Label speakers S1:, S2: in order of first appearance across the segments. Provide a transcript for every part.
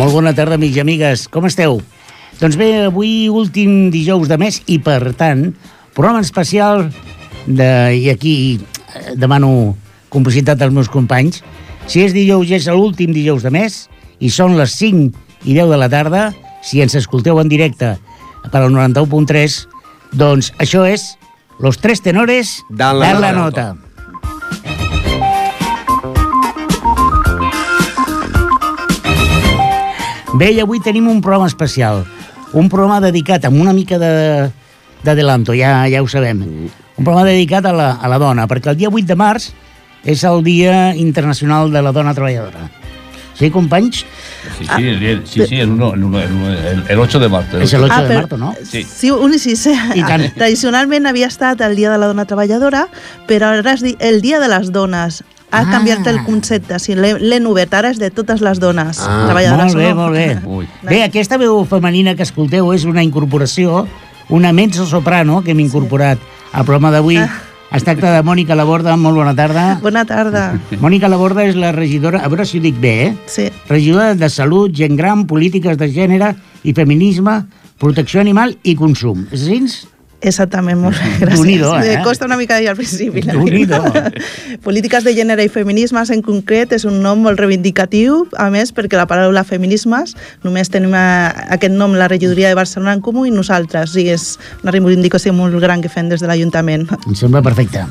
S1: Molt bona tarda, amics i amigues. Com esteu? Doncs bé, avui últim dijous de mes i, per tant, programa especial de... i aquí eh, demano complicitat als meus companys. Si és dijous és l'últim dijous de mes i són les 5 i 10 de la tarda, si ens escolteu en directe per al 91.3, doncs això és Los Tres Tenores
S2: Dan la
S1: la
S2: nota.
S1: nota. Bé, i avui tenim un programa especial. Un programa dedicat amb una mica de d'adelanto, ja, ja ho sabem. Un programa dedicat a la, a la dona, perquè el dia 8 de març és el Dia Internacional de la Dona Treballadora. Sí, companys?
S3: Sí, sí, el, el- sí, sí, el, uno, el, uno, el, uno- el, el 8 de marzo.
S1: És el 8
S4: Ah,
S1: de març, no?
S3: Sí.
S4: Sí, un, sí, sí.
S1: I tant.
S4: Tradicionalment havia estat el Dia de la Dona Treballadora, però ara és el Dia de les Dones. Ha
S1: Ah.
S4: canviat el concepte, sí, l'he l'he obert, ara és de totes les dones
S2: Ah,
S4: treballadores.
S1: Molt bé,
S4: no?
S1: molt bé.
S3: Ui.
S1: Bé, aquesta veu femenina que escolteu és una incorporació, una mezzo-soprano que hem incorporat al programa d'avui.
S4: Ah.
S1: Es tracta de Mònica Laborda, molt bona tarda.
S4: Bona tarda.
S1: Mònica Laborda és la regidora, a veure si ho dic bé, eh?
S4: Sí.
S1: Regidora de Salut, Gent Gran, Polítiques de Gènere i Feminisme, Protecció Animal i Consum. És així?
S4: Exactament, molt bé, gràcies.
S1: Déu-n'hi-do, eh?
S4: Me costa una mica dir al principi. veritat. Polítiques de gènere i feminismes en concret és un nom molt reivindicatiu, a més perquè la paraula feminismes només tenim eh, aquest nom la regidoria de Barcelona en comú i nosaltres, i és una reivindicació molt gran que fem des de l'Ajuntament.
S1: Em sembla perfecte.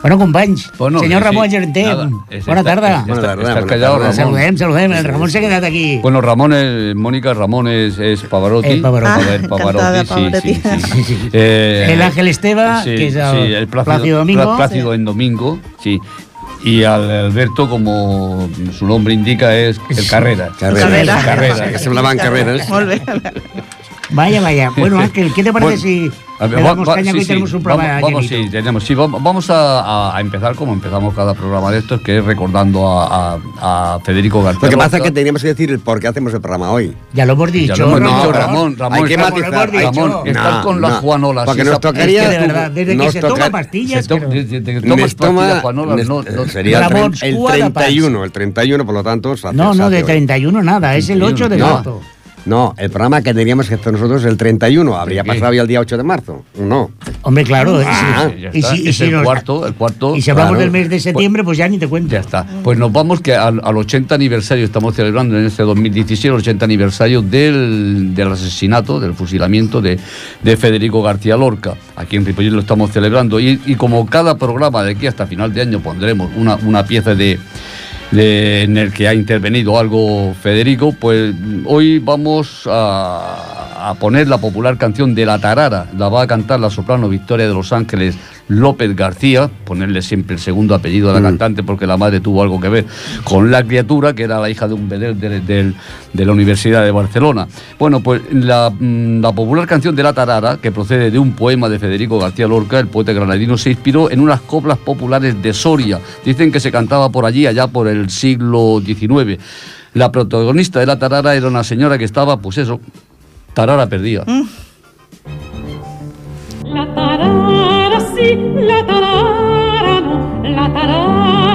S1: Bueno, companys,
S3: Bueno,
S1: senyor
S3: sí,
S1: Ramon
S3: sí.
S1: Gerenter,
S3: Nada, es-
S1: bona
S3: está-
S1: tarda.
S2: Bona tarda, bona tarda.
S3: Ramón.
S1: Saludem, saludem. El Ramon s'ha quedat aquí.
S3: Bueno, Ramón es, Mónica Ramón es, es Pavarotti.
S1: Eh, Pavarotti.
S4: Ah,
S3: Pavarotti,
S4: encantada,
S3: sí,
S4: Pavarotti.
S3: sí, sí.
S1: Sí, sí.
S3: Eh,
S1: El Ángel Esteva,
S3: sí,
S1: que es el
S3: sí, el Plácido,
S1: Plácido Domingo.
S3: Plá- Plácido en Domingo, sí. Y al Alberto, como su nombre indica, es el Carrera.
S2: Carrera.
S4: Carrera.
S3: Carrera.
S2: Que semblaven carreres.
S4: Molt bé.
S1: Vaya, vaya. Bueno, Ángel, ¿qué te parece
S3: Bueno,
S1: si le damos
S3: va-
S1: caña que
S3: sí,
S1: hoy
S3: sí,
S1: tenemos un programa
S3: vamos, vamos, sí, tenemos, sí, vamos, a, a- empezar como empezamos cada programa de estos, que es recordando a, a- a Federico García.
S2: Lo que pasa es que teníamos que decir por qué hacemos el programa hoy.
S1: Ya lo hemos dicho.
S3: Ya lo hemos
S2: No,
S3: dicho, Ramón. Ramón,
S2: hay que matizar,
S1: Ramón,
S3: Ramón,
S1: dicho.
S3: estás
S2: No,
S3: con la
S2: no,
S3: Juanola.
S2: porque
S3: sí,
S2: nos tocaría-
S1: Es que de verdad, desde que se toma
S2: toca-
S1: pastillas...
S3: se to-
S1: pero-
S3: desde que tomas pastillas Juanola,
S2: nes-
S3: no, no-
S2: sería el,
S1: Ramón,
S2: tre- el
S1: Scuada
S2: 31, el 31, por lo tanto...
S1: No, no, de
S2: hoy.
S1: 31 nada, es el 8 de
S2: No,
S1: marzo.
S2: No, el programa que tendríamos que hacer nosotros el 31, habría pasado ya el día 8 de marzo. No.
S1: Hombre, claro.
S2: Ah,
S1: y
S3: ya
S1: si- y
S3: está,
S1: si- y
S3: es
S1: si
S3: el
S1: nos-
S3: cuarto, el cuarto.
S1: Y si hablamos
S2: claro.
S1: del mes de septiembre, pues ya ni te cuento.
S3: Ya está. Pues nos vamos que al, al 80 aniversario, estamos celebrando en este 2017 el 80 aniversario del, del asesinato, del fusilamiento de, de Federico García Lorca. Aquí en Ripollet lo estamos celebrando. Y, y como cada programa de aquí hasta final de año pondremos una, una pieza de, de- en el que ha intervenido algo Federico, pues hoy vamos a, a poner la popular canción de La Tarara. La va a cantar la soprano Victoria de Los Ángeles López García, ponerle siempre el segundo apellido a la
S2: Mm.
S3: cantante porque la madre tuvo algo que ver con la criatura, que era la hija de un bedel de, de la Universidad de Barcelona. Bueno, pues la, mm, la popular canción de La Tarara, que procede de un poema de Federico García Lorca, el poeta granadino, se inspiró en unas coplas populares de Soria. Dicen que se cantaba por allí, allá por el siglo XIX. La protagonista de La Tarara era una señora que estaba, pues eso, tarara perdida.
S5: La tarara, sí, la tarara, no, la tarara,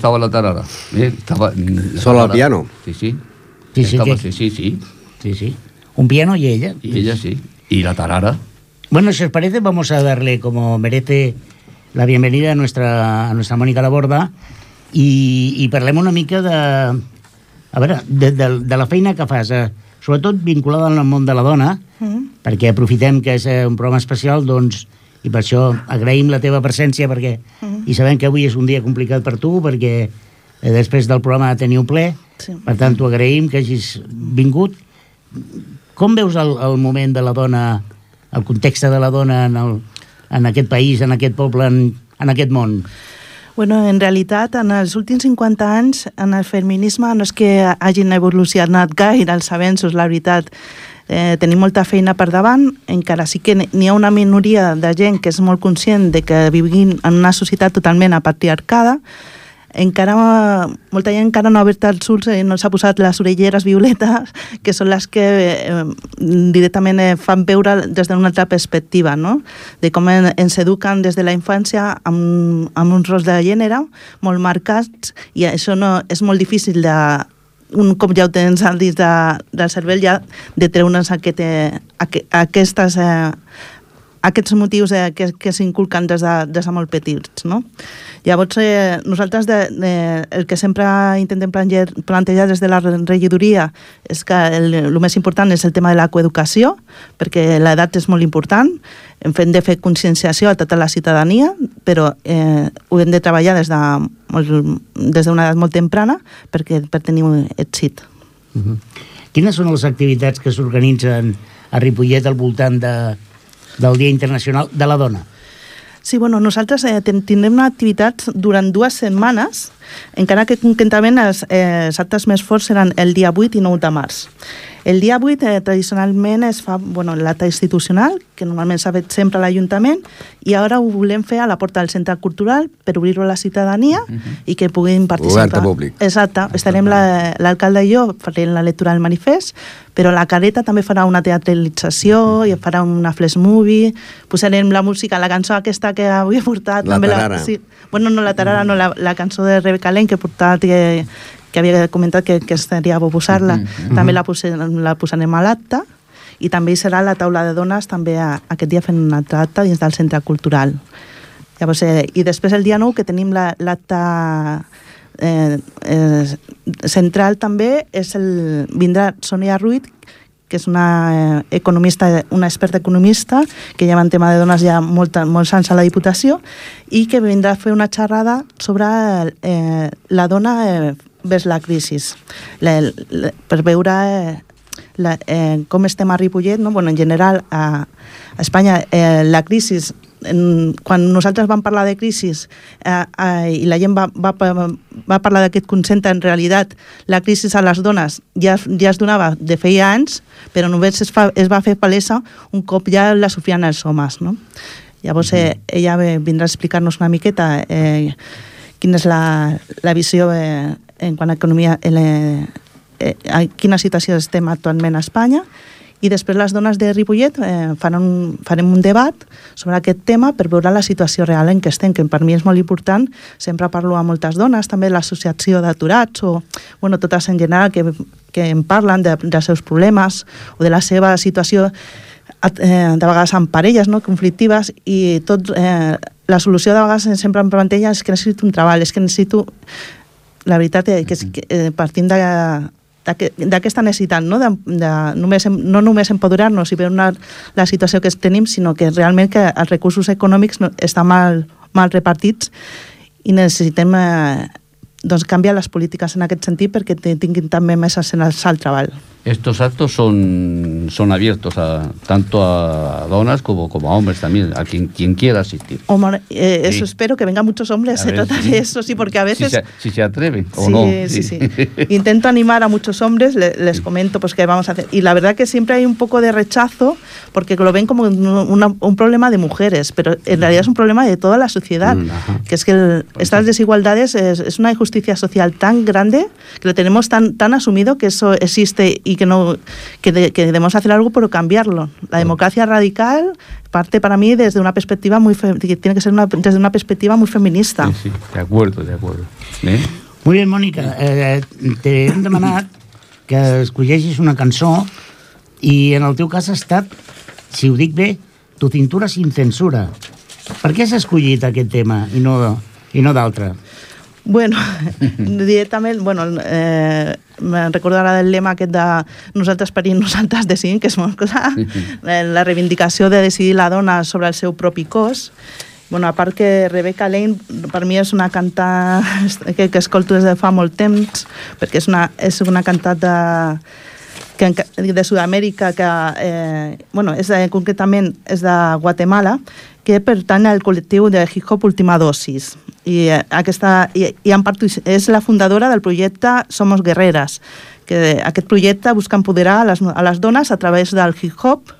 S3: estaba la tarara. ¿eh? Estaba, la
S2: Solo al piano.
S3: Sí, sí.
S1: Sí, sí,
S3: Estaba-
S1: que-
S3: sí, sí, sí.
S1: Sí, sí. Un piano y ella.
S3: Y ella sí. Y la tarara.
S1: Bueno, si os parece, vamos a darle como merece la bienvenida a nuestra, a nuestra Mònica Laborda i, i parlem una mica de, a veure, de, de, de la feina que fas, eh, sobretot vinculada al món de la dona,
S4: Mm.
S1: perquè aprofitem que és eh, un programa especial, doncs, i per això agraïm la teva presència, perquè,
S4: Mm.
S1: i sabem que avui és un dia complicat per tu, perquè eh, després del programa teniu ple,
S4: Sí.
S1: per tant t'ho agraïm que hagis vingut. Com veus el, el moment de la dona, el context de la dona en, el, en aquest país, en aquest poble, en, en aquest món?
S4: Bueno, en realitat, en els últims 50 anys, en el feminisme no és que hagin evolucionat gaire els avenços, la veritat. Eh, tenim molta feina per davant, encara sí que n'hi ha una minoria de gent que és molt conscient de que vivim en una societat totalment patriarcada, encara, molta gent encara no ha obert els ulls i no s'ha posat les orelleres violetes, que són les que eh, directament eh, fan veure des d'una altra perspectiva, no? de com en, ens eduquen des de la infància amb, amb uns rols de gènere molt marcats i això no, és molt difícil de un cop ja ho tens al dins de, del cervell ja de treure'ns aquest, eh, aqu aquestes eh, aquests motius eh, que, que s'inculquen des, de, des de molt petits. No? Llavors, eh, nosaltres de, de, el que sempre intentem plantejar, des de la regidoria és que el, el més important és el tema de la coeducació, perquè l'edat és molt important, hem fet de fer conscienciació a tota la ciutadania, però eh, ho hem de treballar des de molt- des d'una edat molt temprana perquè per tenir un èxit.
S1: Uh -huh. Quines són les activitats que s'organitzen a Ripollet al voltant de, del Dia Internacional de la Dona?
S4: Sí, bueno, nosaltres eh, tindrem una activitat durant dues setmanes, encara que concretament els, eh, els actes més forts seran el dia 8 i 9 de març. El dia 8 eh, tradicionalment es fa bueno, l'acte institucional, que normalment s'ha fet sempre a l'Ajuntament, i ara ho volem fer a la porta del Centre Cultural per obrir-ho a la ciutadania i que puguin participar.
S2: Obert a públic.
S4: Exacte. Estarem la- l'alcalde i jo farem la lectura del manifest, però la careta també farà una teatralització i farà una flash movie, posarem la música, la cançó aquesta que avui he portat.
S2: La
S4: també
S2: tarara.
S4: sí, bueno, no la tarara, no, la, la cançó de Rebeca Lent que he portat que, que havia comentat que, que estaria bo posar-la, també la, pose, la posarem a l'acte. I també hi serà la taula de dones també a, aquest dia fent un altre acte dins del centre cultural. Llavors, eh, I després el dia 9 que tenim la- l'acte eh, eh, central també és el, vindrà Sonia Ruiz que és una eh, economista, una experta economista que lleva en tema de dones ja molt, molts anys a la Diputació i que vindrà a fer una xerrada sobre eh, la dona eh, vers la crisi. La, la, per veure eh, la, eh, com estem a Ripollet, no? bueno, en general a, a Espanya eh, la crisi en, quan nosaltres vam parlar de crisi eh, eh, i la gent va, va, va parlar d'aquest concepte, en realitat la crisi a les dones ja, ja es donava de feia anys, però només es, fa, es va fer palesa un cop ja la sofrien els homes. No? Llavors eh, ella ve- vindrà a explicar-nos una miqueta eh, quina és la, la visió eh, en quant a economia, en, eh, eh, en quina situació estem actualment a Espanya i després les dones de Ripollet eh, faran un, farem un debat sobre aquest tema per veure la situació real en què estem, que per mi és molt important. Sempre parlo amb moltes dones, també l'associació d'aturats o bueno, totes en general que, que em parlen de, dels seus problemes o de la seva situació eh, de vegades amb parelles no, conflictives i tot, eh, la solució de vegades sempre em planteja és que necessito un treball, és que necessito la veritat és que, és que eh, partim de d'aquest- d'aquesta necessitat, no? De, de només, no només empoderar-nos i veure una, la situació que tenim, sinó que realment que els recursos econòmics no, estan mal, mal repartits i necessitem eh, doncs, canviar les polítiques en aquest sentit perquè tinguin també més escenes al treball.
S3: Estos actos son, son abiertos a, tanto a donas como, como a hombres también, a quien, quien quiera asistir.
S4: Hombre, eh, eso
S3: Sí.
S4: espero que vengan muchos hombres
S3: A
S4: a
S3: ver,
S4: tratar
S3: sí.
S4: eso, sí, porque a veces...
S3: Si se, si se atreven o
S4: sí,
S3: no.
S4: sí, sí. Intento animar a muchos hombres, le- les comento pues qué vamos a hacer. Y la verdad que siempre hay un poco de rechazo porque lo ven como un, una- un problema de mujeres, pero en realidad es un problema de toda la sociedad.
S3: Mm, ajá.
S4: Que es que el- estas desigualdades es, es una injusticia social tan grande que lo tenemos tan, tan asumido que eso existe y que no que, de- que debemos hacer algo por cambiarlo. La democracia radical parte para mí desde una perspectiva muy fe- que tiene que ser una, desde una perspectiva muy feminista.
S3: Sí, sí, de acuerdo, de acuerdo. ¿Eh?
S1: Molt bé, Mònica, eh, t'hem demanat que escolleixis una cançó i en el teu cas ha estat, si ho dic bé, Tu cintura sin censura. Per què has escollit aquest tema i no, i no d'altre?
S4: Bueno, directament, bueno, eh, ara del lema aquest de nosaltres parim, nosaltres decidim, que és molt clar, eh, la reivindicació de decidir la dona sobre el seu propi cos, Bueno, a part que Rebecca Lane per mi és una cantant que, que escolto des de fa molt temps, perquè és una, és una cantant de, que, de Sud-amèrica que, eh, bueno, és de, concretament és de Guatemala, que pertany al col·lectiu de hip-hop Última Dosis. I, eh, aquesta, i, i en part és la fundadora del projecte Somos Guerreres, que aquest projecte busca empoderar a les, a les dones a través del hip-hop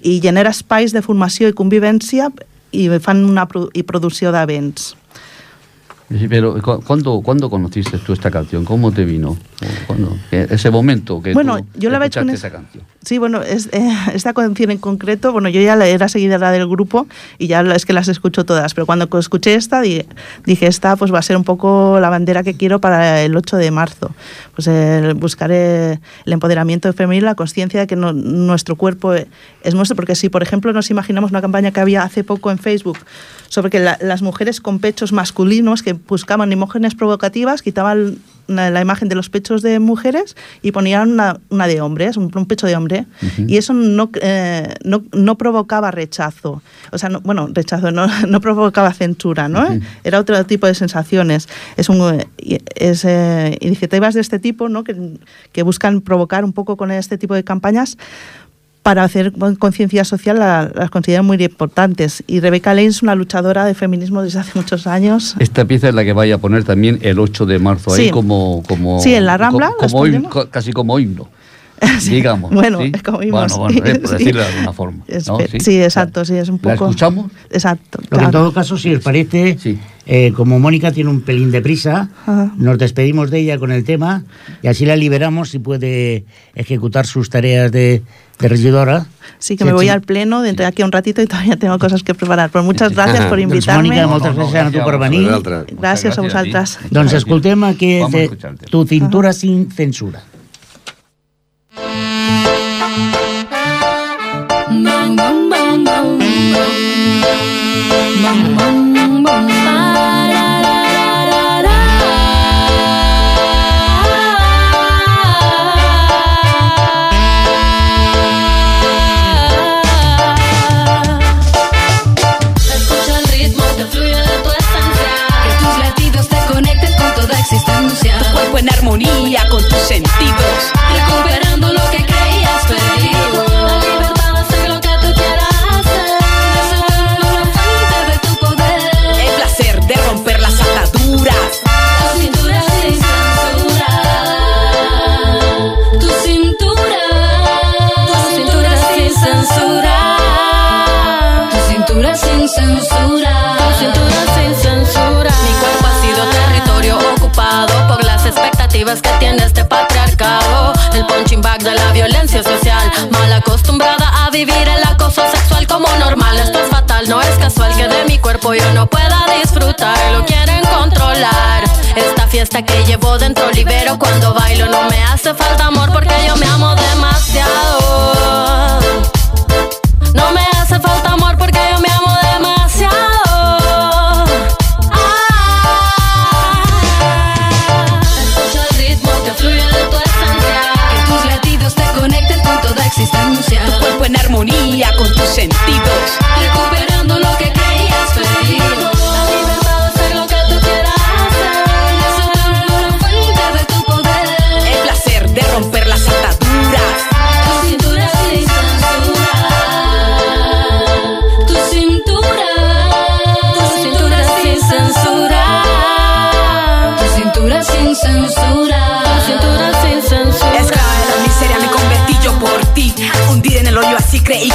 S4: i genera espais de formació i convivència i fan una pro i producció d'events.
S3: Sí, Pero, ¿cu- ¿cuándo, ¿cuándo conociste tú esta canción? ¿Cómo te vino? ¿Cuándo? Eh, Ese momento que
S4: Bueno,
S3: tú
S4: yo la
S3: escuchaste
S4: conèixer-
S3: esa canción.
S4: Sí, bueno, es, eh, esta canción en concreto, bueno, yo ya era seguidora del grupo y ya es que las escucho todas, pero cuando escuché esta di- dije, esta pues va a ser un poco la bandera que quiero para el 8 de marzo. Pues el buscar eh, el empoderamiento femenino, la conciencia de que no- nuestro cuerpo es nuestro, porque si, por ejemplo, nos imaginamos una campaña que había hace poco en Facebook sobre que la- las mujeres con pechos masculinos que buscaban imágenes provocativas, quitaban la, la imagen de los pechos de mujeres y ponían una, una de hombres, un, un pecho de hombre. Y eso no, eh, no, no provocaba rechazo. O sea, no- bueno, rechazo, no, no provocaba censura, ¿no? Era otro tipo de sensaciones. Es, un, es eh, iniciativas de este tipo, ¿no? Que, que buscan provocar un poco con este tipo de campañas para hacer con- conciencia social la- las considero muy importantes. Y Rebeca Lane es una luchadora de feminismo desde hace muchos años.
S3: Esta pieza es la que vaya a poner también el 8 de marzo ahí como, como
S4: Sí, en la Rambla,
S3: co- como himno, casi como himno.
S4: Sí.
S3: Digamos.
S4: Bueno,
S3: ¿sí?
S4: es como himno,
S3: Bueno, bueno,
S4: sí,
S3: por
S4: sí.
S3: decirlo de alguna forma. ¿no?
S4: Sí, exacto, sí, es un
S3: ¿La
S4: poco-
S3: escuchamos?
S4: Exacto.
S1: Lo que en todo caso, si os parece,
S3: Sí.
S1: eh, como Mónica tiene un pelín de prisa,
S4: Ajá.
S1: nos despedimos de ella con el tema y así la liberamos y puede ejecutar sus tareas de, de regidora.
S4: Sí, que me voy al pleno dentro de aquí a un ratito y todavía tengo cosas que preparar. Pero muchas gracias por
S1: Doncs,
S4: invitarme.
S1: Mónica, moltes gràcies a tu per venir.
S4: Gràcies a vosaltres.
S3: gracias a ti.
S1: Doncs escoltem aquest. Tu cintura sin censura.
S6: En armonía con tus sentidos. Vivir el acoso sexual como normal. Esto es fatal, no es casual que de mi cuerpo yo no pueda disfrutar. Lo quieren controlar. Esta fiesta que llevo dentro libero cuando bailo. No me hace falta amor porque yo me amo demasiado.
S7: Con
S6: tus sentidos.
S7: Recuperando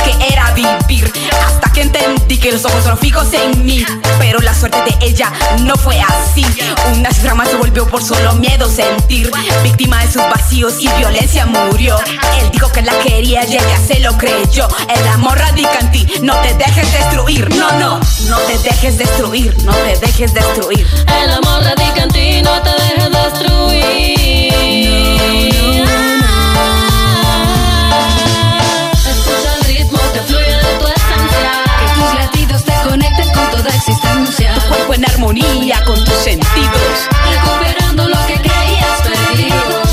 S7: que
S6: era vivir. Hasta que entendí que los ojos son fijos en mí. Pero la suerte de ella no fue así. Una cifra se volvió por solo miedo sentir. Víctima de sus vacíos y violencia murió. Él dijo que la quería y ella se lo creyó. El amor radica en ti. No te dejes destruir. No, no. No te dejes destruir. No te dejes destruir.
S7: El amor radica en ti, no te dejes destruir. Toda existencia.
S6: Tu cuerpo en armonía con tus sentidos.
S7: Recuperando lo que creías perdido.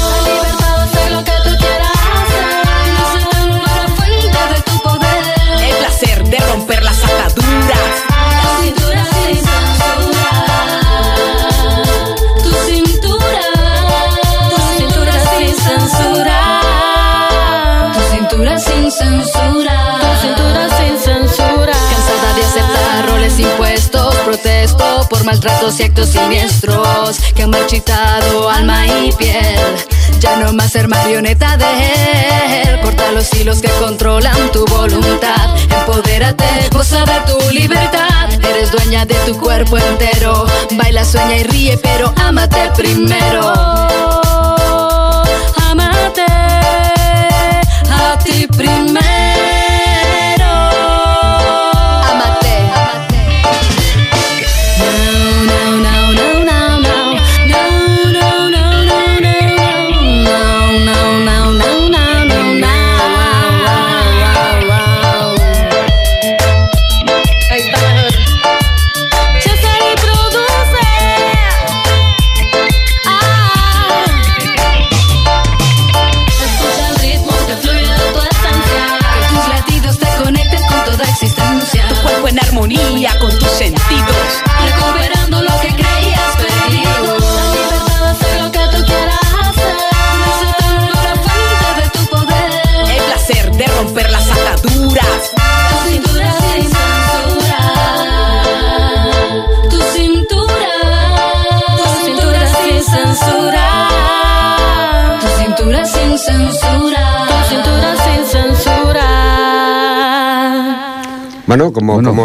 S7: Maltratos y actos siniestros que han marchitado alma y piel. Ya no más ser marioneta de él. Corta los hilos que controlan tu voluntad. Empodérate, goza de tu libertad. Eres dueña de tu cuerpo entero. Baila, sueña y ríe, pero ámate primero. Ámate a ti primero.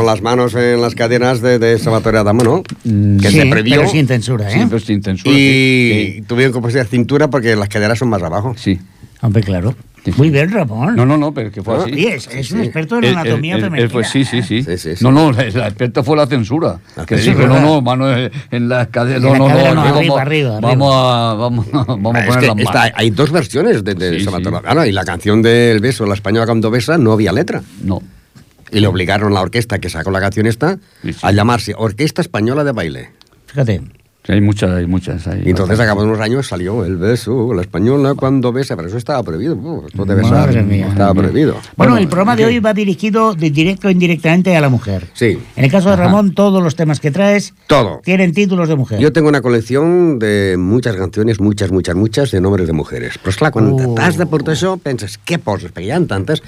S6: Las
S2: manos en las cadenas de, de Salvatore Adamo, ¿no? que
S1: Sí,
S2: se previó.
S1: pero sin censura, ¿eh?
S3: Sí, pero sin censura.
S2: Y
S3: sí,
S2: tuvieron que poner cintura porque las caderas son más abajo.
S3: Sí.
S1: Hombre, claro.
S3: Sí.
S1: Muy bien, Ramón.
S3: No, no, no, pero que fue
S2: Ah,
S3: así.
S1: Sí, es, es un
S2: sí.
S1: experto en anatomía
S3: él- él-
S1: femenina.
S3: fue- sí, sí, sí.
S2: Sí, sí, sí.
S3: No, no, la, la experta fue la censura.
S2: La
S3: que dijo, no, no, mano eh, en la cadera.
S1: En
S3: No, no, no,
S1: no,
S3: aquí
S1: arriba,
S3: vamos,
S1: arriba,
S3: vamos a, vamos, vamos a
S2: Ah,
S3: poner las manos.
S2: hay dos versiones de, de
S3: Sí, sí.
S2: Adamo. Y la canción del beso, la española cuando besa, no había letra.
S3: No.
S2: Y le obligaron a la orquesta que sacó la canción esta
S3: Sí, sí.
S2: a llamarse Orquesta Española de Baile.
S1: Fíjate.
S3: Sí, Hay muchas, hay muchas. Hay
S2: Y entonces,
S3: bastantes.
S2: a cabo de unos años, salió el beso, la española cuando besa, pero eso estaba prohibido. esto de besar
S1: Madre mía.
S2: estaba prohibido.
S1: Bueno,
S3: Bueno,
S1: el programa de
S3: ¿qué?
S1: hoy va dirigido de directo o indirectamente a la mujer.
S2: Sí.
S1: En el caso de Ramón, todos los temas que traes
S2: Todo.
S1: tienen títulos de mujer.
S2: Yo tengo una colección de muchas canciones, muchas, muchas, muchas, de nombres de mujeres. Però, esclar, quan
S1: Uh.
S2: uh. t'has de portar això, penses, què poses? Ha tantes.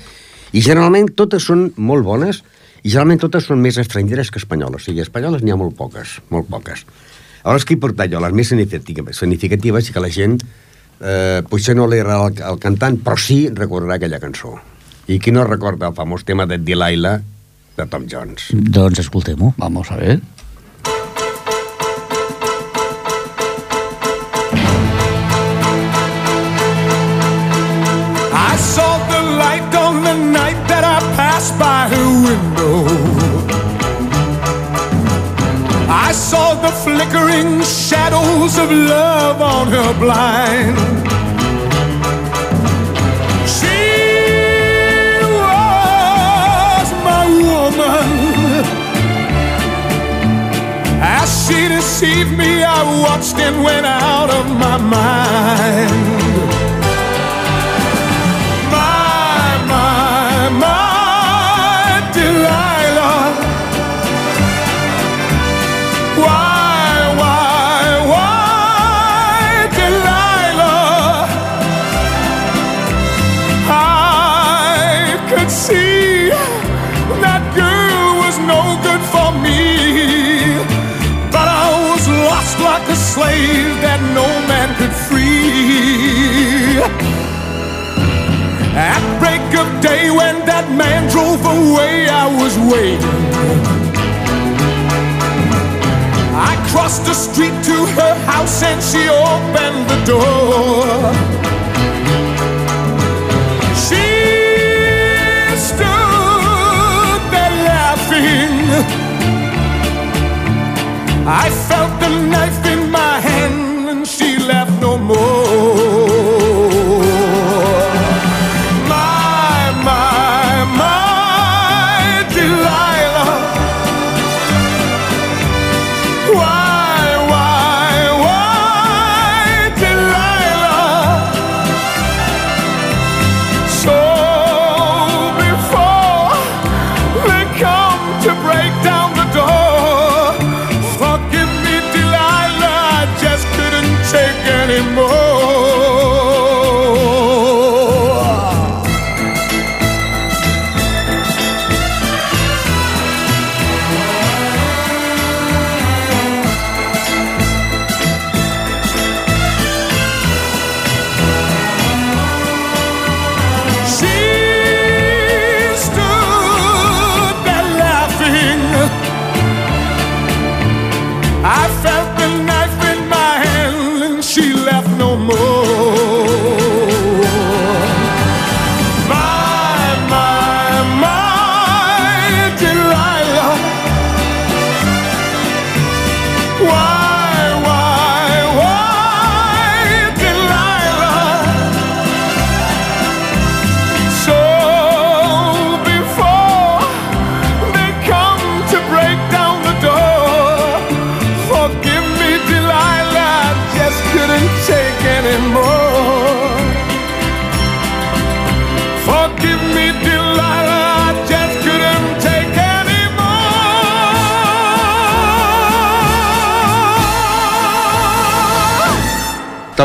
S2: I generalment totes són molt bones, i generalment totes són més estrangeres que espanyoles. O sigui, espanyoles n'hi ha molt poques, molt poques. Aleshores, què he portat jo? Les més significatives, significatives i que la gent eh, potser no agrada el, el cantant, però sí recordarà aquella cançó. I qui no recorda el famós tema de Delilah de Tom Jones?
S1: Doncs escoltem-ho.
S3: Vamos a ver.
S8: Window. I saw the flickering shadows of love on her blind. She was my woman. As she deceived me, I watched and went out of my mind. Me. But I was lost like a slave that no man could free. At break of day when that man drove away, I was waiting. I crossed the street to her house and she opened the door. I felt the knife in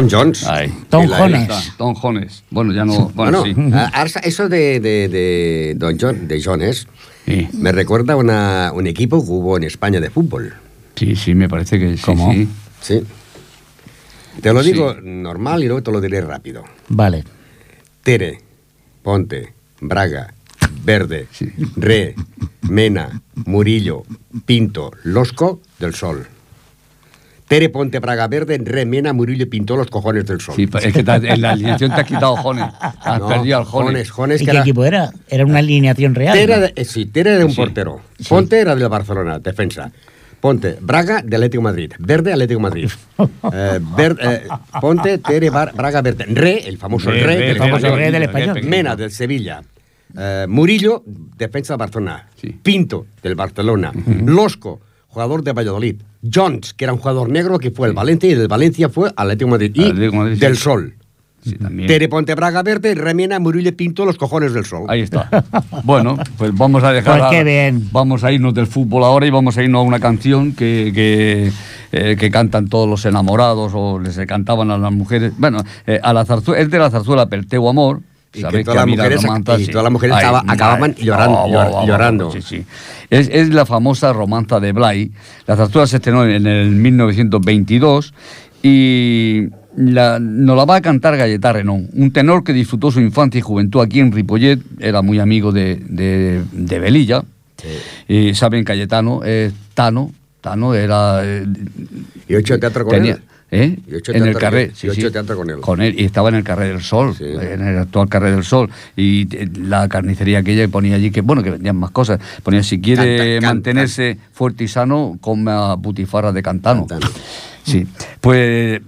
S2: Tom Jones.
S3: Ahí.
S1: Tom Jones.
S3: Tom Jones. Bueno, ya no. Bueno,
S2: Bueno,
S3: sí.
S2: ahora eso de, de, de, Don John, de Jones
S3: Sí.
S2: me recuerda a una, un equipo que hubo en España de fútbol.
S3: Sí, sí, me parece que sí.
S1: ¿Cómo?
S3: sí.
S2: Sí. Te lo
S3: Sí.
S2: digo normal y luego te lo diré rápido.
S1: Vale.
S2: Tere, Ponte, Braga, Verde,
S3: Sí.
S2: Re, Mena, Murillo, Pinto, Losco, del Sol. Tere, Ponte, Braga, Verde, Re, Mena, Murillo, Pinto, los cojones del Sol.
S3: Sí, es que en la alineación te has quitado Jones. Has
S2: No,
S3: perdido al Jones.
S2: Jones, Jones,
S1: ¿Y
S2: que
S1: qué
S2: era-
S1: equipo era? Era una alineación real.
S2: Tere,
S1: ¿no?
S2: de- eh, sí, Tere era un
S3: Sí.
S2: portero. Ponte era del Barcelona, defensa. Ponte, Braga de Atlético Madrid. Verde, Atlético Madrid. Eh, Ver- eh, Ponte, Tere, Bar- Braga, Verde. Re, el famoso
S3: Re,
S2: Re,
S3: Re,
S2: del
S1: el famoso. Re del español.
S2: Mena, del Sevilla. Eh, Murillo, defensa de Barcelona.
S3: Sí.
S2: Pinto, del Barcelona. Losco, jugador de Valladolid. Jones, que era un jugador negro que fue el Valencia y del Valencia fue Atlético de Madrid. Y
S3: Atlético de Madrid, sí.
S2: del Sol.
S3: Sí, también.
S2: Tere, Ponte, Braga, Verde, Remena, Murillo, Pinto, los cojones del Sol.
S3: Ahí está. Bueno, pues vamos a dejar.
S1: Pues qué
S3: a-
S1: bien.
S3: Vamos a irnos del fútbol ahora y vamos a irnos a una canción que, que, eh, que cantan todos los enamorados o les cantaban a las mujeres. Bueno, eh, a la zarzuela, es de la zarzuela Perteu Amor.
S2: Y que todas las mujeres- y todas las mujeres acaba- acababan llorando- llor- llorando.
S3: Sí, sí. Es, es la famosa romanza de Blay. La zarzuela se estrenó en el 1922 y la, nos la va a cantar Galleta Renón, un tenor que disfrutó su infancia y juventud aquí en Ripollet, era muy amigo de, de, de Velilla. Y saben, Cayetano es Tano, Tano era... eh,
S2: Y ocho teatro con
S3: tenía-
S2: él.
S3: ¿Eh? En el
S2: con-
S3: sí, sí.
S2: con él.
S3: Con él, y estaba en el Carré del Sol,
S2: Sí.
S3: en el actual Carré del Sol. Y eh, la carnicería aquella ponía allí que, bueno, que vendían más cosas. Ponía, si quiere
S2: Canta- canta.
S3: mantenerse fuerte y sano, coma butifarra de Cantano.
S2: Cantano.
S3: Sí, pues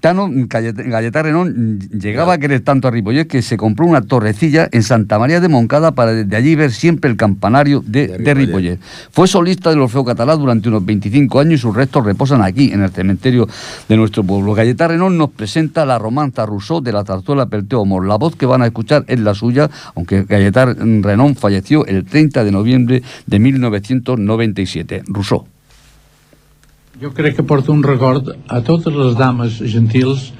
S3: Tano Gallet- Galleta Renón llegaba a querer tanto a Ripollet que se compró una torrecilla en Santa María de Moncada para desde allí ver siempre el campanario de,
S2: De. Ripollet.
S3: Fue solista del Orfeo Catalá durante unos 25 años y sus restos reposan aquí, en el cementerio de nuestro pueblo. Galleta Renón nos presenta la romanza Rousseau de la zarzuela Perteo Amor. La voz que van a escuchar es la suya, aunque Galleta Renón falleció el 30 de noviembre de 1997. Rousseau.
S9: Jo crec que porto un record a totes les dames gentils,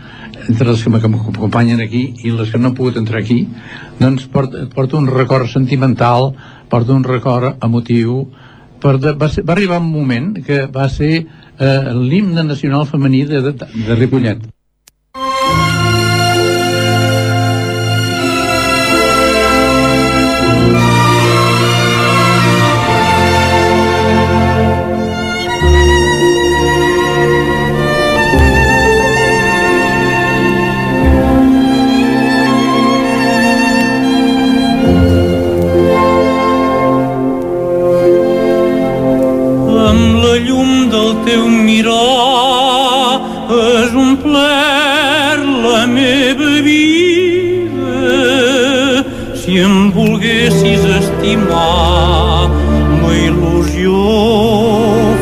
S9: entre les que m'acompanyen aquí i les que no han pogut entrar aquí, doncs porto, porto un record sentimental, porto un record emotiu, per de, va, ser, va arribar un moment que va ser eh, l'himne nacional femení de, de, de Ripollet.
S10: Teu mirar has omplert la meva vida. Si em volguessis estimar la il·lusió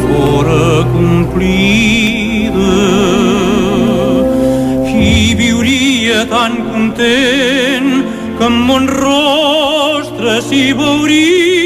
S10: fora complida. I viuria tan content que en mon rostre s'hi veuria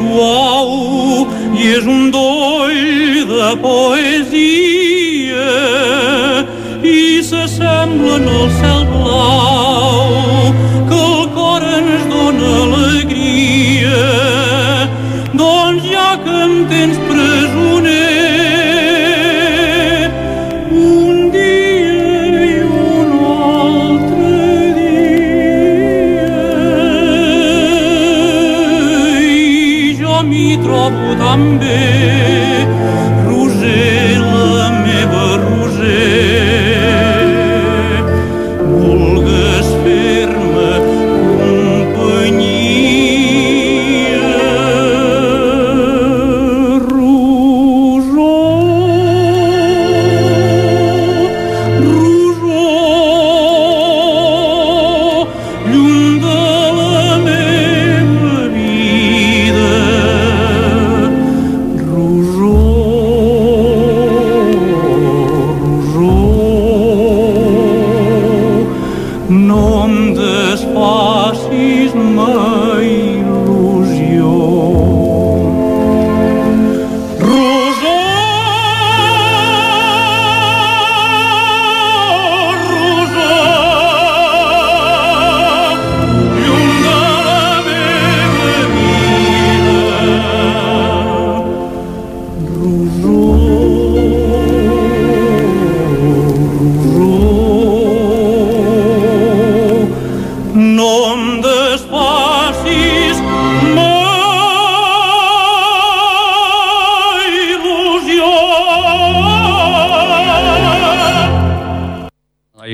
S10: suau i és un doll de poesia i s'assemblen al cel blau Ambi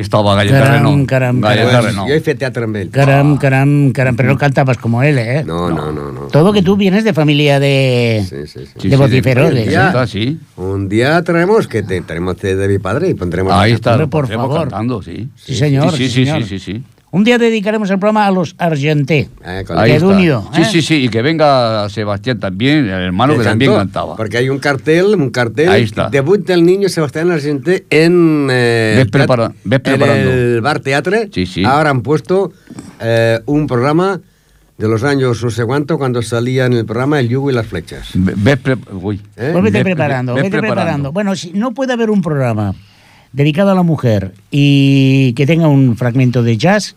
S3: Ahí estaba Galleta
S1: Caram,
S3: Renó.
S1: caram,
S3: Galleta
S1: caram.
S3: Renó.
S2: Jo he fet teatre amb ell.
S1: Caram, caram, caram, pero no cantabas como él, ¿eh?
S2: No, no, no, no.
S1: Todo que tú vienes de familia de,
S2: Sí, sí, sí.
S3: Sí,
S1: de
S3: sí,
S1: ¿eh?
S3: Está, sí.
S2: Un día traemos que te, tenemos de mi padre y pondremos.
S3: Ahí está,
S1: por favor.
S3: cantando, sí.
S1: Sí, señor,
S3: Sí,
S1: sí,
S3: sí, sí,
S1: señor.
S3: sí, sí, sí.
S1: Un día dedicaremos el programa a los Argenté.
S2: Eh,
S3: Ahí
S1: Qué
S3: está.
S1: unido,
S3: Sí,
S1: ¿eh?
S3: sí, sí, y que venga Sebastián también, el hermano que,
S2: que
S3: también cantaba.
S2: Porque hay un cartel, un cartel.
S3: Ahí está.
S2: Debut del niño Sebastián Argenté en. eh,
S3: Ves prepara- ves
S2: en
S3: preparando.
S2: el Bar Teatre.
S3: Sí, sí.
S2: Ahora han puesto eh, un programa de los años no sé cuánto, cuando salía en el programa El Yugo y las Flechas.
S3: Ve- Ves pre- uy.
S2: ¿Eh?
S1: Pues vete
S3: Ves-
S1: preparando,
S3: ves
S1: vete preparando.
S3: preparando.
S1: Bueno, si no puede haber un programa dedicado a la mujer y que tenga un fragmento de jazz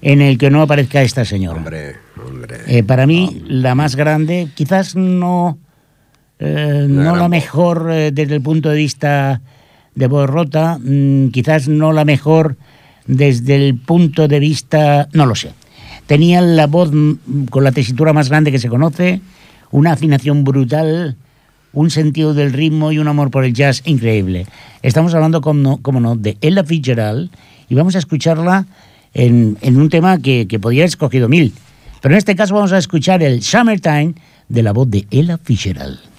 S1: en el que no aparezca esta señora.
S2: Hombre, hombre.
S1: Eh, para mí, la más grande, quizás no, eh, no la mejor eh, desde el punto de vista de voz rota, mm, quizás no la mejor desde el punto de vista, no lo sé. Tenía la voz mm, con la tesitura más grande que se conoce, una afinación brutal, un sentido del ritmo y un amor por el jazz increíble. Estamos hablando, como no, como no de Ella Fitzgerald y vamos a escucharla en, en un tema que, que podría haber escogido mil. Pero en este caso vamos a escuchar el Summertime de la voz de Ella Fitzgerald.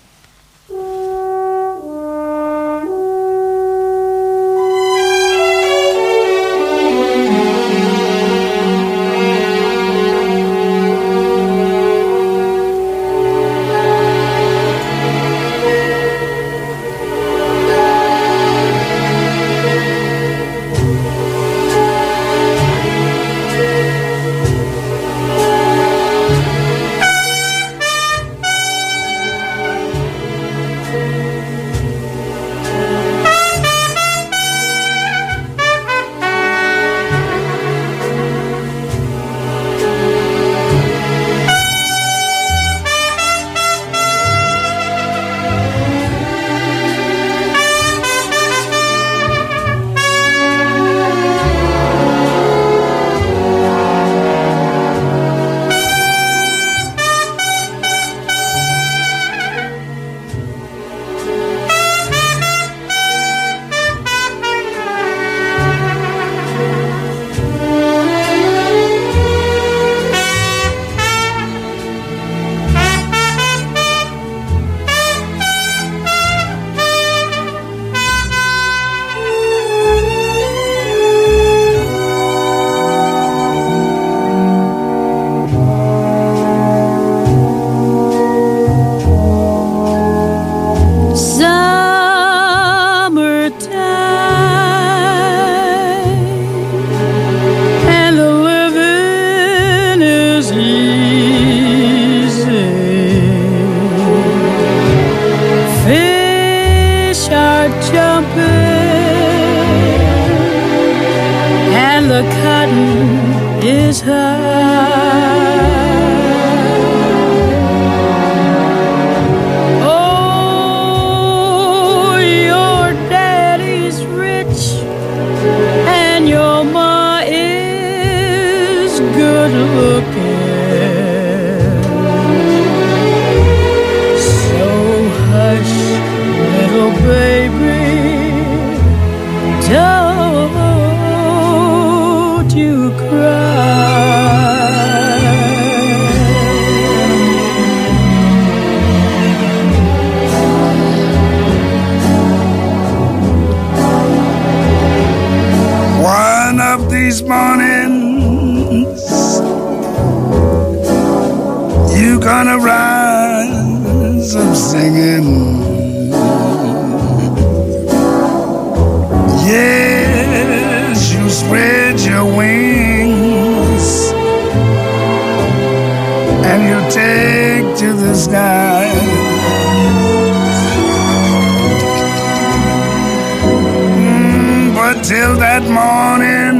S11: Morning,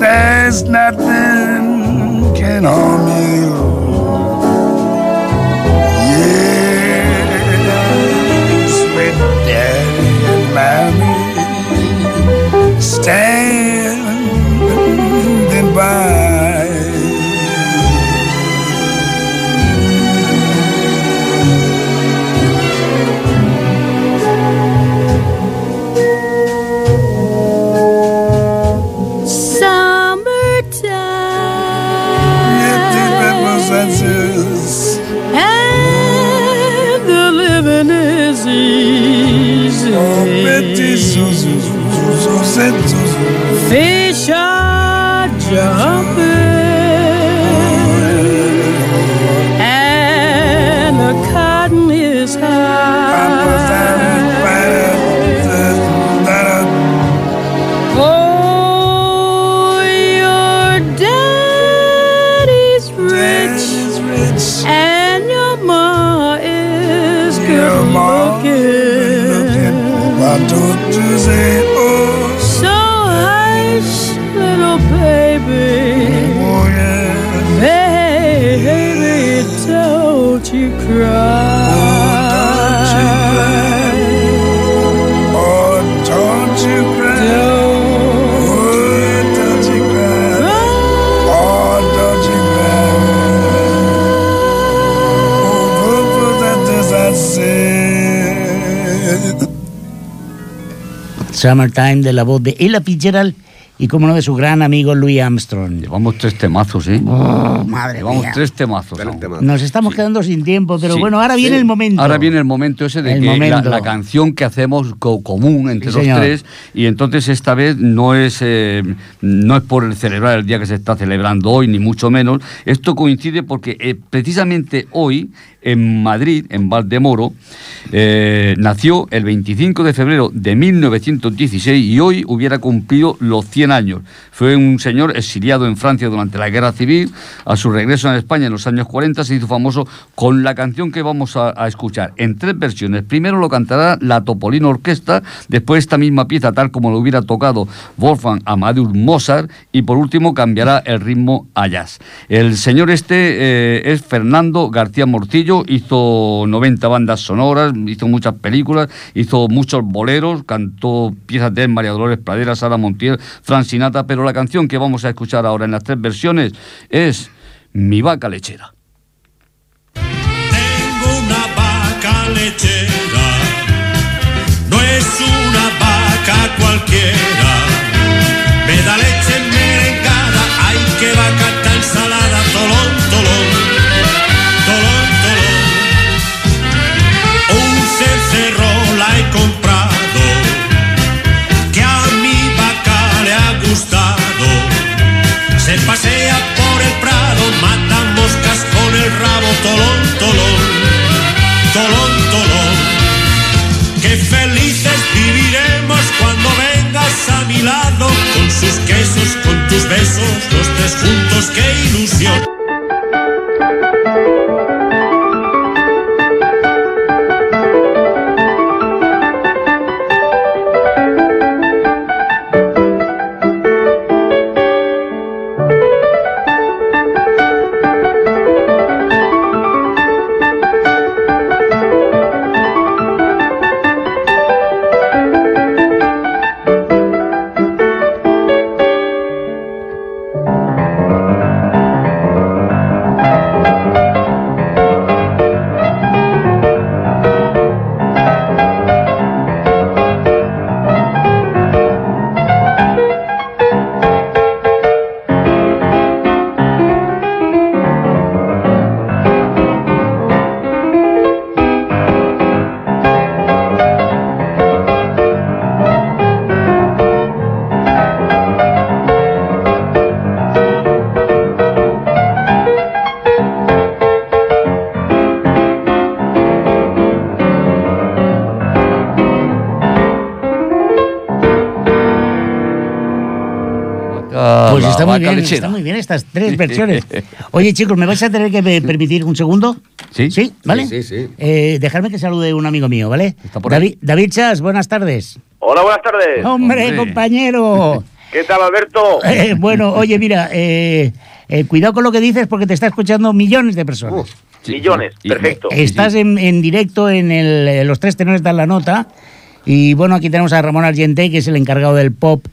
S11: there's nothing can harm you. Yes, with daddy and mommy standing
S12: Summertime
S1: de la voz de Ella Fitzgerald y como no de su gran amigo Louis Armstrong.
S3: Llevamos tres temazos, ¿eh?
S1: Oh, madre
S3: Llevamos
S1: mía.
S3: tres temazos. ¿no?
S1: Nos estamos quedando sin tiempo, pero
S3: Sí.
S1: bueno, ahora viene
S3: Sí.
S1: el momento.
S3: Ahora viene el momento ese de
S1: El
S3: que la- canción que hacemos co- común entre
S1: Sí,
S3: los
S1: señor.
S3: tres y entonces esta vez no es eh, no es por el celebrar el día que se está celebrando hoy ni mucho menos. Esto coincide porque eh, precisamente hoy en Madrid, en Valdemoro, eh, nació el 25 de febrero de 1916 y hoy hubiera cumplido los 100 años. Fue un señor exiliado en Francia durante la Guerra Civil. A su regreso en España en los años 40 se hizo famoso con la canción que vamos a, a escuchar en tres versiones. Primero lo cantará la Topolino Orquesta, después esta misma pieza tal como lo hubiera tocado Wolfgang Amadeus Mozart y por último cambiará el ritmo a jazz. El señor este eh, es Fernando García Mortillo, hizo 90 bandas sonoras, hizo muchas películas, hizo muchos boleros, cantó piezas de María Dolores Pradera, Sara Montiel, Fran Sinatra, pero la canción que vamos a escuchar ahora en las tres versiones es Mi vaca lechera.
S13: Tengo una vaca lechera, no es una vaca cualquiera. Me da leche
S3: Ah,
S1: Pues
S3: la
S1: está muy bien,
S3: lechera.
S1: está muy bien estas tres versiones. Oye, chicos, ¿me vais a tener que permitir un segundo?
S3: ¿Sí?
S1: ¿Sí? ¿Vale?
S2: Sí, sí, sí.
S1: Eh, dejarme que salude un amigo mío, ¿vale?
S3: por ahí.
S1: David, David Chas, buenas tardes.
S14: Hola, buenas tardes.
S1: Hombre,
S3: Hombre.
S1: compañero.
S14: ¿Qué tal, Alberto?
S1: Eh, bueno, oye, mira, eh, eh, cuidado con lo que dices porque te está escuchando millones de personas.
S3: Sí,
S14: Millones, perfecto.
S1: Estás en, en directo en el, Los Tres Tenores dan la nota. Y bueno, aquí tenemos a Ramón Argente, que es el encargado del pop.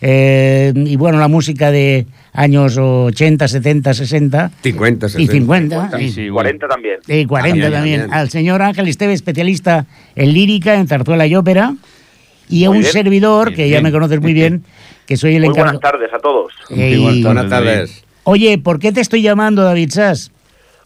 S1: Eh, y bueno, la música de años 80, 70, 60
S2: 50,
S1: y
S2: 60.
S1: 50.
S3: Sí,
S1: y-
S3: sí,
S14: 40 también.
S1: y 40
S2: También,
S1: también.
S2: también.
S1: Al señor Ángel Esteve, especialista en lírica, en zarzuela y ópera. Y a
S14: Muy
S1: un
S14: bien.
S1: servidor,
S3: Bien,
S1: que ya
S3: bien.
S1: me conoces muy bien, que soy el encargado.
S14: buenas tardes a todos.
S1: Y-
S2: Buenas tardes.
S1: Oye, ¿por qué te estoy llamando, David Sass?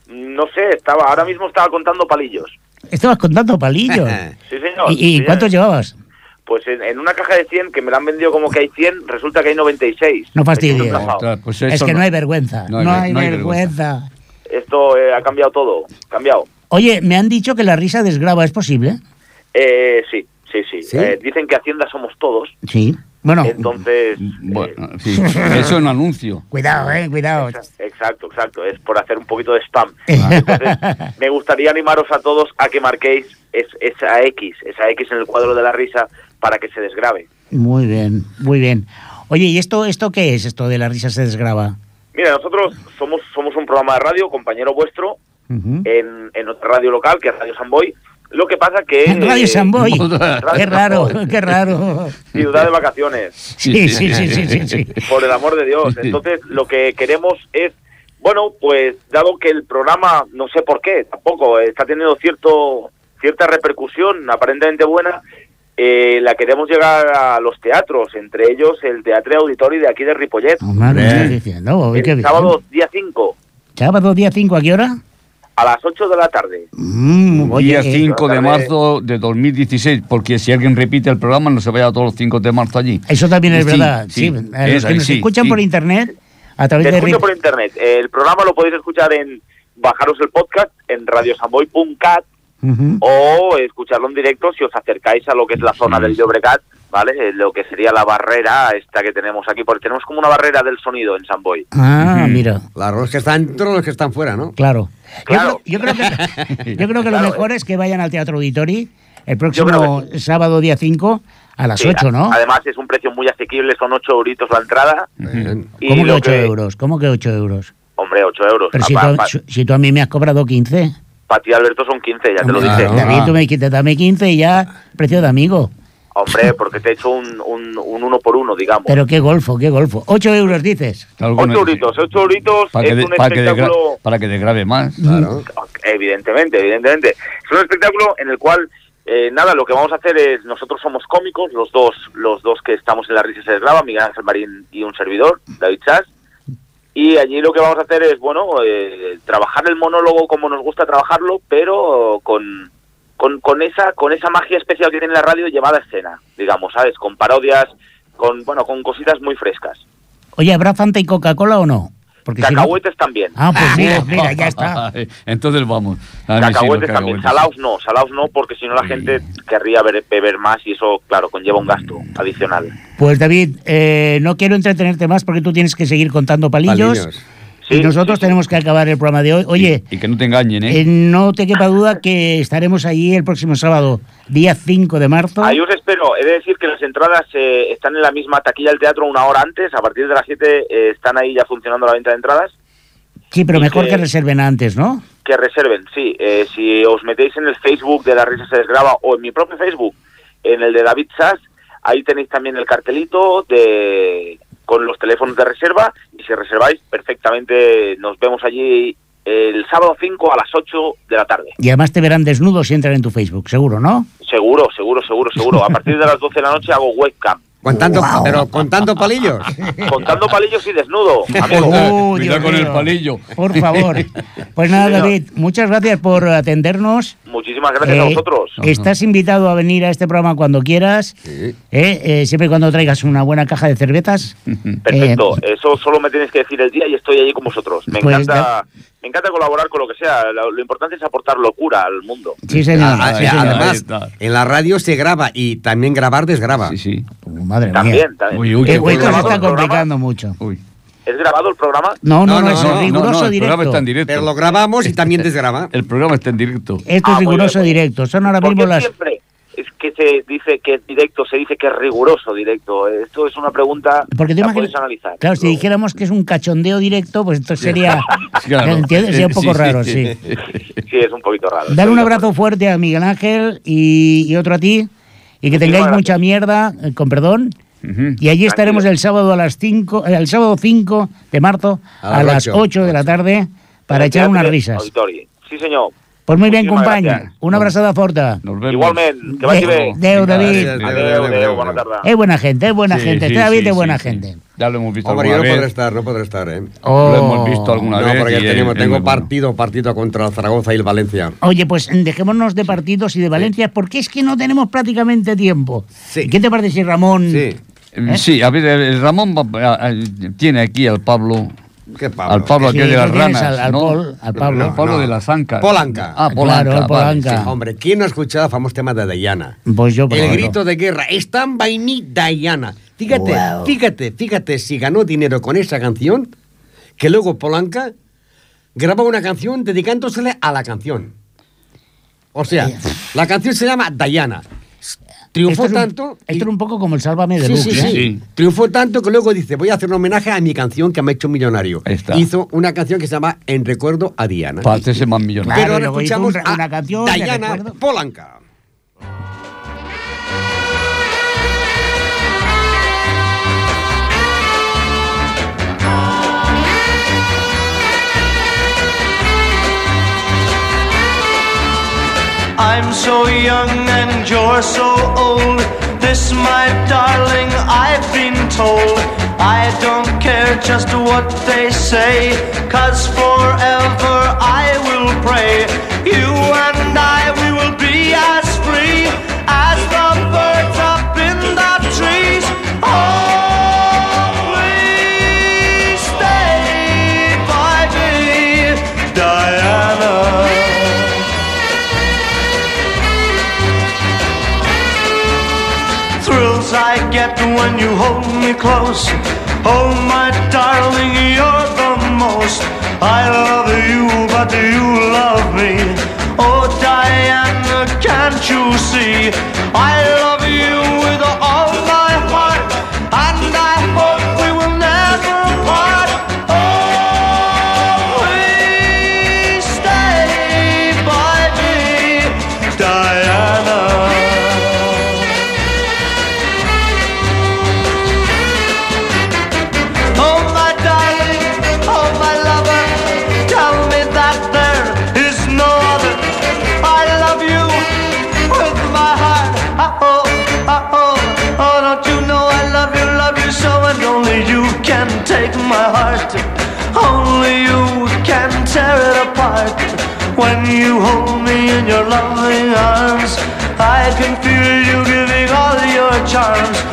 S14: No sé, estaba ahora mismo estaba contando palillos.
S1: Estabas contando palillos.
S14: Sí, señor.
S1: ¿Y, y
S14: Sí,
S1: cuántos
S14: señor.
S1: llevabas?
S14: Pues en, en una caja de 100 que me la han vendido como que hay 100, resulta que hay 96.
S1: No fastidies.
S14: Esto, no
S3: pues
S1: Es que no hay vergüenza. No,
S3: no hay-
S1: hay,
S3: no hay
S1: vergüenza.
S14: Esto eh, ha cambiado todo, cambiado.
S1: Oye, me han dicho que la risa desgraba, ¿es posible?
S14: Eh, sí, sí, sí.
S2: ¿Sí?
S14: Eh, dicen que Hacienda somos todos,
S1: Sí. Bueno,
S14: entonces...
S3: Bueno, sí, eso es un anuncio.
S1: cuidado, eh, cuidado.
S14: eh, exacto, exacto, es por hacer un poquito de spam. Entonces, me gustaría animaros a todos a que marquéis es- esa X, esa X en el cuadro de la risa para que se desgrabe.
S1: Muy bien, muy bien. Oye, ¿y esto, esto qué es, esto de la risa se desgraba?
S14: Mira, nosotros somos, somos un programa de radio, compañero vuestro, en, en otra radio local, que es Radio Samboy. Lo que pasa que...
S1: En Radio
S14: eh,
S1: Samboy. Qué raro, qué raro.
S14: Ciudad de vacaciones.
S1: Sí, sí, sí, sí, sí, sí.
S14: por el amor de Dios. Entonces, lo que queremos es, bueno, pues dado que el programa, no sé por qué, tampoco está teniendo cierto cierta repercusión aparentemente buena, eh, la queremos llegar a los teatros, entre ellos el Teatro Auditorio de aquí de Ripollet.
S1: ¿qué estás diciendo? Qué
S14: el
S1: bien.
S14: sábado día 5,
S1: Sábado día 5, ¿a qué hora?
S14: a las 8 de la tarde.
S1: Mm, oye,
S3: Día
S1: eh,
S3: 5 de
S14: tarde.
S3: marzo de 2016, porque si alguien repite el programa no se vaya todos los 5 de marzo allí.
S1: Eso también es
S3: Sí,
S1: verdad. Sí,
S3: sí,
S1: a los que nos
S3: sí,
S1: escuchan
S3: sí.
S1: por internet, a través
S14: Te
S1: de...
S14: escucho por internet. El programa lo podéis escuchar en, bajaros el podcast en radiosamboy.cat O escucharlo en directo si os acercáis a lo que es la zona del Llobregat, ¿vale? Eh, Lo que sería la barrera esta que tenemos aquí, porque tenemos como una barrera del sonido en San Boy.
S1: Ah, mira,
S2: Claro, los que están dentro, los que están fuera, ¿no?
S1: claro. Yo
S14: Claro.
S1: creo- Yo, creo que, yo creo que lo mejor es que vayan al Teatro Auditori el próximo sábado día 5 a las
S14: Sí,
S1: 8, ¿no?
S14: Además es un precio muy asequible, son 8 euritos la entrada. Y
S1: ¿Cómo que
S14: lo
S1: 8 euros? ¿Cómo que 8 euros?
S14: Hombre, 8 euros.
S1: Pero
S14: Ah,
S1: si
S14: pa-
S1: tú,
S14: pa-
S1: si- si tú a mí me has cobrado 15.
S14: Para ti, Alberto, son 15, ya te lo dije.
S2: Claro.
S1: David,
S3: Ah.
S1: tú me dijiste, dame 15 y ya, precio de amigo.
S14: Hombre, porque te he hecho un, un, un uno por uno, digamos.
S1: Pero qué golfo, qué golfo. 8 euros dices.
S3: Claro, con
S14: 8
S3: el-
S14: euritos, 8 euritos
S3: Para que,
S14: es
S3: de-
S14: un
S3: para, que degra-
S14: espectáculo...
S3: para que más.
S2: Claro.
S14: Evidentemente, evidentemente. Es un espectáculo en el cual, eh, nada, lo que vamos a hacer es, nosotros somos cómicos, los dos, los dos que estamos en la risa se desgraba, Miguel Ángel Marín y un servidor, David Chas. Y allí lo que vamos a hacer es, bueno, eh, trabajar el monólogo como nos gusta trabajarlo, pero con, con, con esa con esa magia especial que tiene la radio llevada a escena, digamos, ¿sabes? Con parodias, con bueno, con cositas muy frescas.
S1: Oye, ¿habrá Fanta y Coca-Cola o no? Porque si no-
S14: Cacahuetes también.
S1: Ah, pues mira, mira, ya está.
S3: Entonces vamos. A mí sí, los
S14: Cacahuetes también. Salaos no, salaos no, porque si no la gente querría ver- beber más y eso, claro, conlleva un gasto adicional.
S1: Pues David, eh, no quiero entretenerte más porque tú tienes que seguir contando palillos.
S2: Palillos.
S1: Y nosotros tenemos que acabar el programa de hoy. Oye,
S3: Y que no te engañen, ¿eh?
S1: eh, no te quepa duda que estaremos allí el próximo sábado, día 5 de marzo.
S14: Ahí os espero. He de decir que las entradas eh, están en la misma taquilla del teatro una hora antes. A partir de las 7 eh, están ahí ya funcionando la venta de entradas.
S1: Sí, pero
S14: y
S1: mejor
S14: que-
S1: que reserven antes, ¿no?
S14: Que reserven, sí. Eh, si os metéis en el Facebook de La Risa se desgraba o en mi propio Facebook, en el de David Sass, ahí tenéis también el cartelito de con los teléfonos de reserva y si reserváis perfectamente nos vemos allí el sábado 5 a las 8 de la tarde.
S1: Y además te verán desnudo si entran en tu Facebook, seguro, ¿no?
S14: Seguro, seguro, seguro, seguro. A partir de las 12 de la noche hago webcam.
S2: Contando, Pero contando palillos.
S14: Contando palillos y desnudo. amigo.
S1: Oh,
S3: Cuidado
S1: Dios
S3: con el palillo.
S1: Por favor. Pues nada,
S14: Sí.
S1: David, muchas gracias por atendernos.
S14: Muchísimas gracias a
S1: Eh,
S14: vosotros.
S1: Estás invitado a venir a este programa cuando quieras,
S2: Sí.
S1: eh, eh, siempre y cuando traigas una buena caja de cervezas.
S14: Perfecto.
S1: Eh,
S14: Eso solo me tenéis que decir el día y estoy allí con vosotros. Me
S1: Pues,
S14: encanta me encanta colaborar con lo que sea. Lo, lo importante es aportar locura al mundo.
S1: Sí, señor.
S2: Ah,
S1: sí,
S2: ah,
S1: señor.
S2: además, en la radio se graba y también grabar desgraba.
S3: Sí, sí.
S1: Madre mía.
S14: También, también.
S3: Uy, uy,
S1: Eh, esto se está complicando mucho.
S3: Uy.
S14: ¿Es grabado el programa?
S1: No, no, no,
S2: No,
S1: es
S2: no,
S1: riguroso
S3: no, no, el
S1: directo.
S3: programa está en directo.
S2: Pero lo grabamos y también desgraba.
S3: El programa está en directo.
S1: Esto es
S14: Ah,
S1: riguroso
S14: bien,
S1: directo. Son ahora
S14: ¿Por
S1: mismo las...
S14: siempre que se dice que es directo, se dice que es riguroso directo? Esto es una pregunta
S1: Porque imaginas-
S14: puedes analizar.
S1: Claro, si dijéramos que es un cachondeo directo, pues esto sería...
S3: Claro.
S1: ¿Entiendes? Sería un poco
S3: Sí,
S1: raro,
S3: sí.
S1: sí.
S14: Sí, es un poquito raro.
S1: Dar un abrazo fuerte a Miguel Ángel y, y otro a ti. Y que tengáis
S14: gracias.
S1: mucha mierda, eh, con perdón. Y allí estaremos el sábado a las 5, el sábado 5 de marzo
S2: A
S1: a,
S2: las
S1: las
S2: ocho.
S1: 8 de la tarde para echar unas risas.
S14: Sí, señor.
S1: Pues muy bien, compañía.
S14: gracias.
S1: Una abrazada forta.
S3: Nos vemos.
S14: Igualmente, que vagi bé.
S1: Adeu, David.
S2: Gracias.
S14: Adeu, adeu, bona tarda.
S1: Es buena gente, es buena
S3: Sí,
S1: gente.
S3: sí,
S1: Este David
S3: sí,
S1: es buena
S3: sí,
S1: gente.
S3: sí. Ya lo hemos visto
S2: Hombre, yo
S3: alguna
S2: no podré
S3: vez.
S2: estar, no podré estar, ¿eh?
S1: Oh.
S3: Lo hemos visto alguna
S2: No,
S3: vez.
S2: porque
S3: y
S2: tenemos,
S3: es-
S2: tengo
S3: bueno.
S2: partido, partido contra el Zaragoza y el Valencia.
S1: Oye, pues dejémonos de partidos y de Valencia, porque es que no tenemos prácticamente tiempo.
S2: Sí.
S1: ¿Qué te parece si Ramón...
S2: Sí.
S3: Eh, Sí, a ver, el Ramón va- a- a- tiene aquí al Pablo.
S2: ¿Qué Pablo?
S3: Al Pablo
S1: Sí,
S3: aquel de las ranas.
S1: al- al
S3: ¿no?
S1: Paul- al Pablo.
S3: Al Pablo
S2: No.
S3: de las ancas.
S2: Polanca.
S3: Ah, Polanca.
S1: Claro,
S3: vale,
S1: Polanca.
S3: sí.
S2: Hombre, ¿quién no ha escuchado el famoso tema de Diana?
S1: Pues yo, por
S2: El grito de guerra. Stand by me, Diana. Fíjate,
S1: Wow.
S2: fíjate, fíjate si ganó dinero con esa canción, que luego Polanca grabó una canción dedicándosele a la canción. O sea, la canción se llama Diana. Triunfó
S1: Esto es un-
S2: tanto. y-
S1: Esto era un poco como el Sálvame de
S2: Sí,
S1: Luz,
S2: sí,
S1: ¿eh?
S2: sí,
S3: Sí.
S2: Triunfó tanto que luego dice, voy a hacer un homenaje a mi canción que me ha hecho millonario.
S3: Ahí está.
S2: Hizo una canción que se llama En recuerdo a Diana.
S3: Para hacerse más millonario.
S1: Claro,
S2: Pero ahora
S1: luego hizo
S2: escuchamos
S1: un- una
S2: a
S1: canción
S2: Diana. Polanca.
S15: I'm so young and you're so old. This, my darling, I've been told. I don't care just what they say, cause forever I will pray. You and I, close. Oh, my darling, you're the most. I love you, but do you love me? Oh, Diana, can't you see? I you can tear it apart. When you hold me in your loving arms, I can feel you giving all your charms.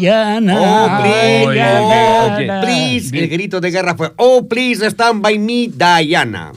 S15: Diana, Oh, please,
S2: oh,
S3: oye.
S2: please. El grito de guerra fue, oh, please, stand by me, Diana.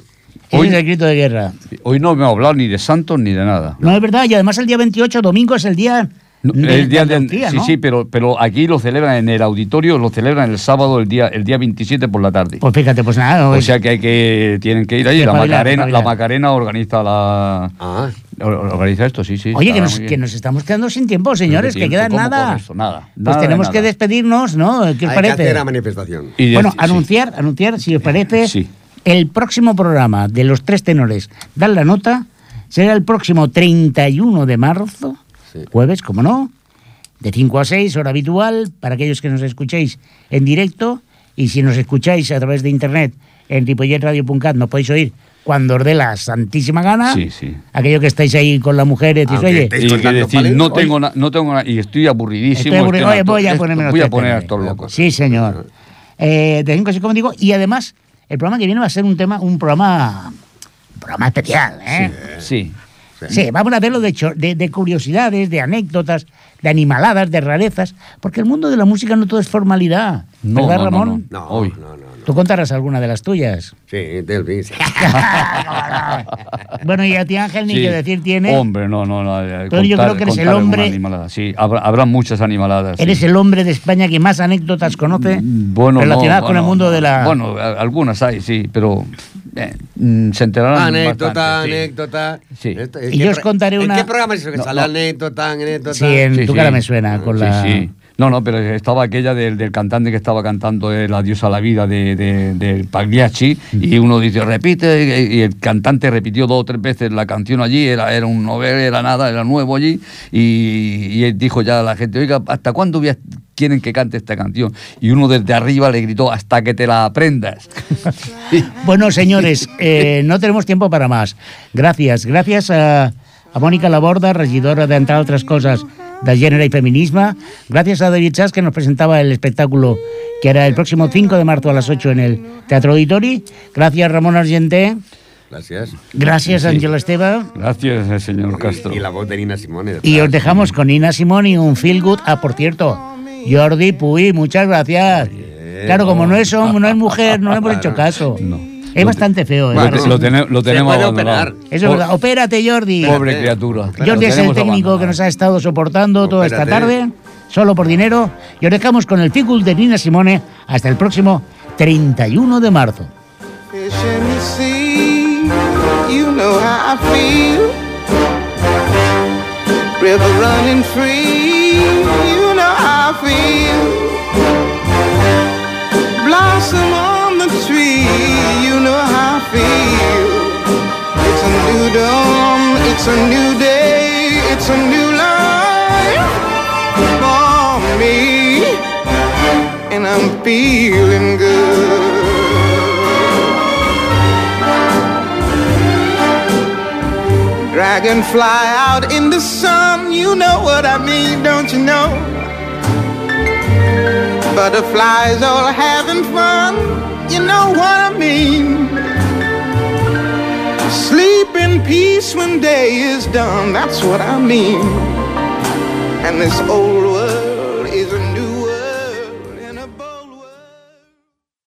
S1: Ese es el grito de guerra.
S3: Hoy no me ha hablado ni de santos ni de nada.
S1: No, es verdad, y además el día 28, domingo, es el día...
S3: El día de-
S1: Andalucía,
S3: sí,
S1: ¿no?
S3: sí, pero, pero aquí lo celebran en el auditorio, lo celebran el sábado, el día, el día 27 por la tarde.
S1: Pues fíjate, pues nada,
S3: o
S1: hoy-
S3: sea que hay que tienen que ir allí. La Macarena, la. Macarena organiza la
S2: Ah,
S3: or- organiza esto, sí, sí.
S1: Oye, que nos, que nos estamos quedando sin tiempo, señores, que queda
S3: ¿cómo
S1: nada.
S3: con esto? Nada,
S1: Pues
S3: nada de
S1: tenemos
S3: nada.
S1: que despedirnos, ¿no? ¿Qué os
S2: hay que
S1: parece?
S2: hacer la manifestación.
S3: Y
S1: bueno,
S3: sí.
S1: anunciar, anunciar, si os parece,
S3: Sí.
S1: el próximo programa de los tres tenores, dan la nota, será el próximo 31 de marzo,
S2: Sí.
S1: jueves, como no, de 5 a 6, hora habitual, para aquellos que nos escuchéis en directo, y si nos escucháis a través de internet en ripolletradio.cat nos podéis oír cuando os dé la santísima gana.
S3: Sí, sí.
S1: Aquello que estáis ahí con la mujer y decís, oye,
S3: Y que decir, no tengo, na- no tengo na- y estoy aburridísimo.
S1: Estoy aburrido.
S3: estoy
S1: Oye, voy a ponerme los
S3: voy a poner a estos locos.
S1: Sí, señor. Eh, de cinco, así como digo, y además, el programa que viene va a ser un tema, un programa, un programa especial, ¿eh?
S3: Sí.
S1: Sí, vamos a hacerlo de, cho- de, de curiosidades, de anécdotas, de animaladas, de rarezas, porque el mundo de la música no todo es formalidad.
S3: No,
S1: ¿Verdad,
S3: no, no,
S1: Ramón?
S2: No,
S3: Hoy.
S2: no, no, no.
S1: Tú contarás alguna de las tuyas.
S2: Sí, del
S1: bueno, y a ti, Ángel, ni
S3: Sí.
S1: que decir tiene.
S3: Hombre, no, no, no. eh,
S1: Pero yo creo que eres el
S3: contar
S1: hombre-.
S3: Sí, habrá, habrá muchas animaladas. sí.
S1: Eres el hombre de España que más anécdotas conoce
S3: Bueno, no,
S1: relacionadas con el
S3: bueno,
S1: mundo de la.
S3: Bueno, algunas hay, sí, pero eh, mm, se enterarán.
S2: anécdota,
S3: bastante, sí.
S2: anécdota.
S3: Sí.
S2: Esto- ¿en
S1: Y yo os contaré una-
S2: ¿En qué programa es eso que
S3: No,
S2: sale
S3: no.
S2: anécdota, anécdota?
S1: Sí, en
S3: Sí,
S1: tu
S3: sí.
S1: cara me suena con
S3: Sí,
S1: la.
S3: No, no, pero estaba aquella del, del cantante que estaba cantando el Adiós a la vida de, de, del Pagliacci y uno dice, repite, y, y el cantante repitió dos o tres veces la canción allí, era, era un novel, era nada, era nuevo allí, y, y él dijo ya a la gente, oiga, ¿hasta cuándo voy a- quieren que cante esta canción? Y uno desde arriba le gritó, hasta que te la aprendas.
S1: Bueno, señores, eh, no tenemos tiempo para más. Gracias. Gracias a, a Mónica Laborda, regidora de, entre altres cosas, de Gènere y Feminisme. Gracias a David Chas, que nos presentaba el espectáculo que era el próximo 5 de marzo a las 8 en el Teatro Auditori. Gracias, Ramón Argenté.
S2: Gracias.
S1: Gracias,
S3: Sí.
S1: Ángel Esteve.
S3: Gracias, eh, señor Castro.
S2: Y la voz de Nina Simone.
S1: Y os dejamos con Nina Simón y un feel good. Ah, por cierto, Jordi Puy, muchas gracias. Claro, como no es hombre, no es mujer, no le hemos hecho caso. Es bastante feo, ¿eh?
S3: Lo, lo tene- lo
S2: Se
S3: tenemos
S2: puede
S3: abandonado.
S2: operar.
S1: Eso es verdad. Opérate, Jordi.
S3: Pobre criatura.
S1: Jordi es el técnico
S3: abandonado.
S1: que nos ha estado soportando toda esta tarde, solo por dinero. Y os dejamos con el Ficul de Nina Simone hasta el próximo 31 de marzo.
S16: River running free, you know how I feel. Blossom on the tree, you know how I feel. It's a new dawn, it's a new day, it's a new life for me, and I'm feeling good. Dragonfly out in the sun, you know what I mean, don't you know? Butterflies all having fun, you know what I mean. Sleep in peace when day is done, that's what I mean. And this old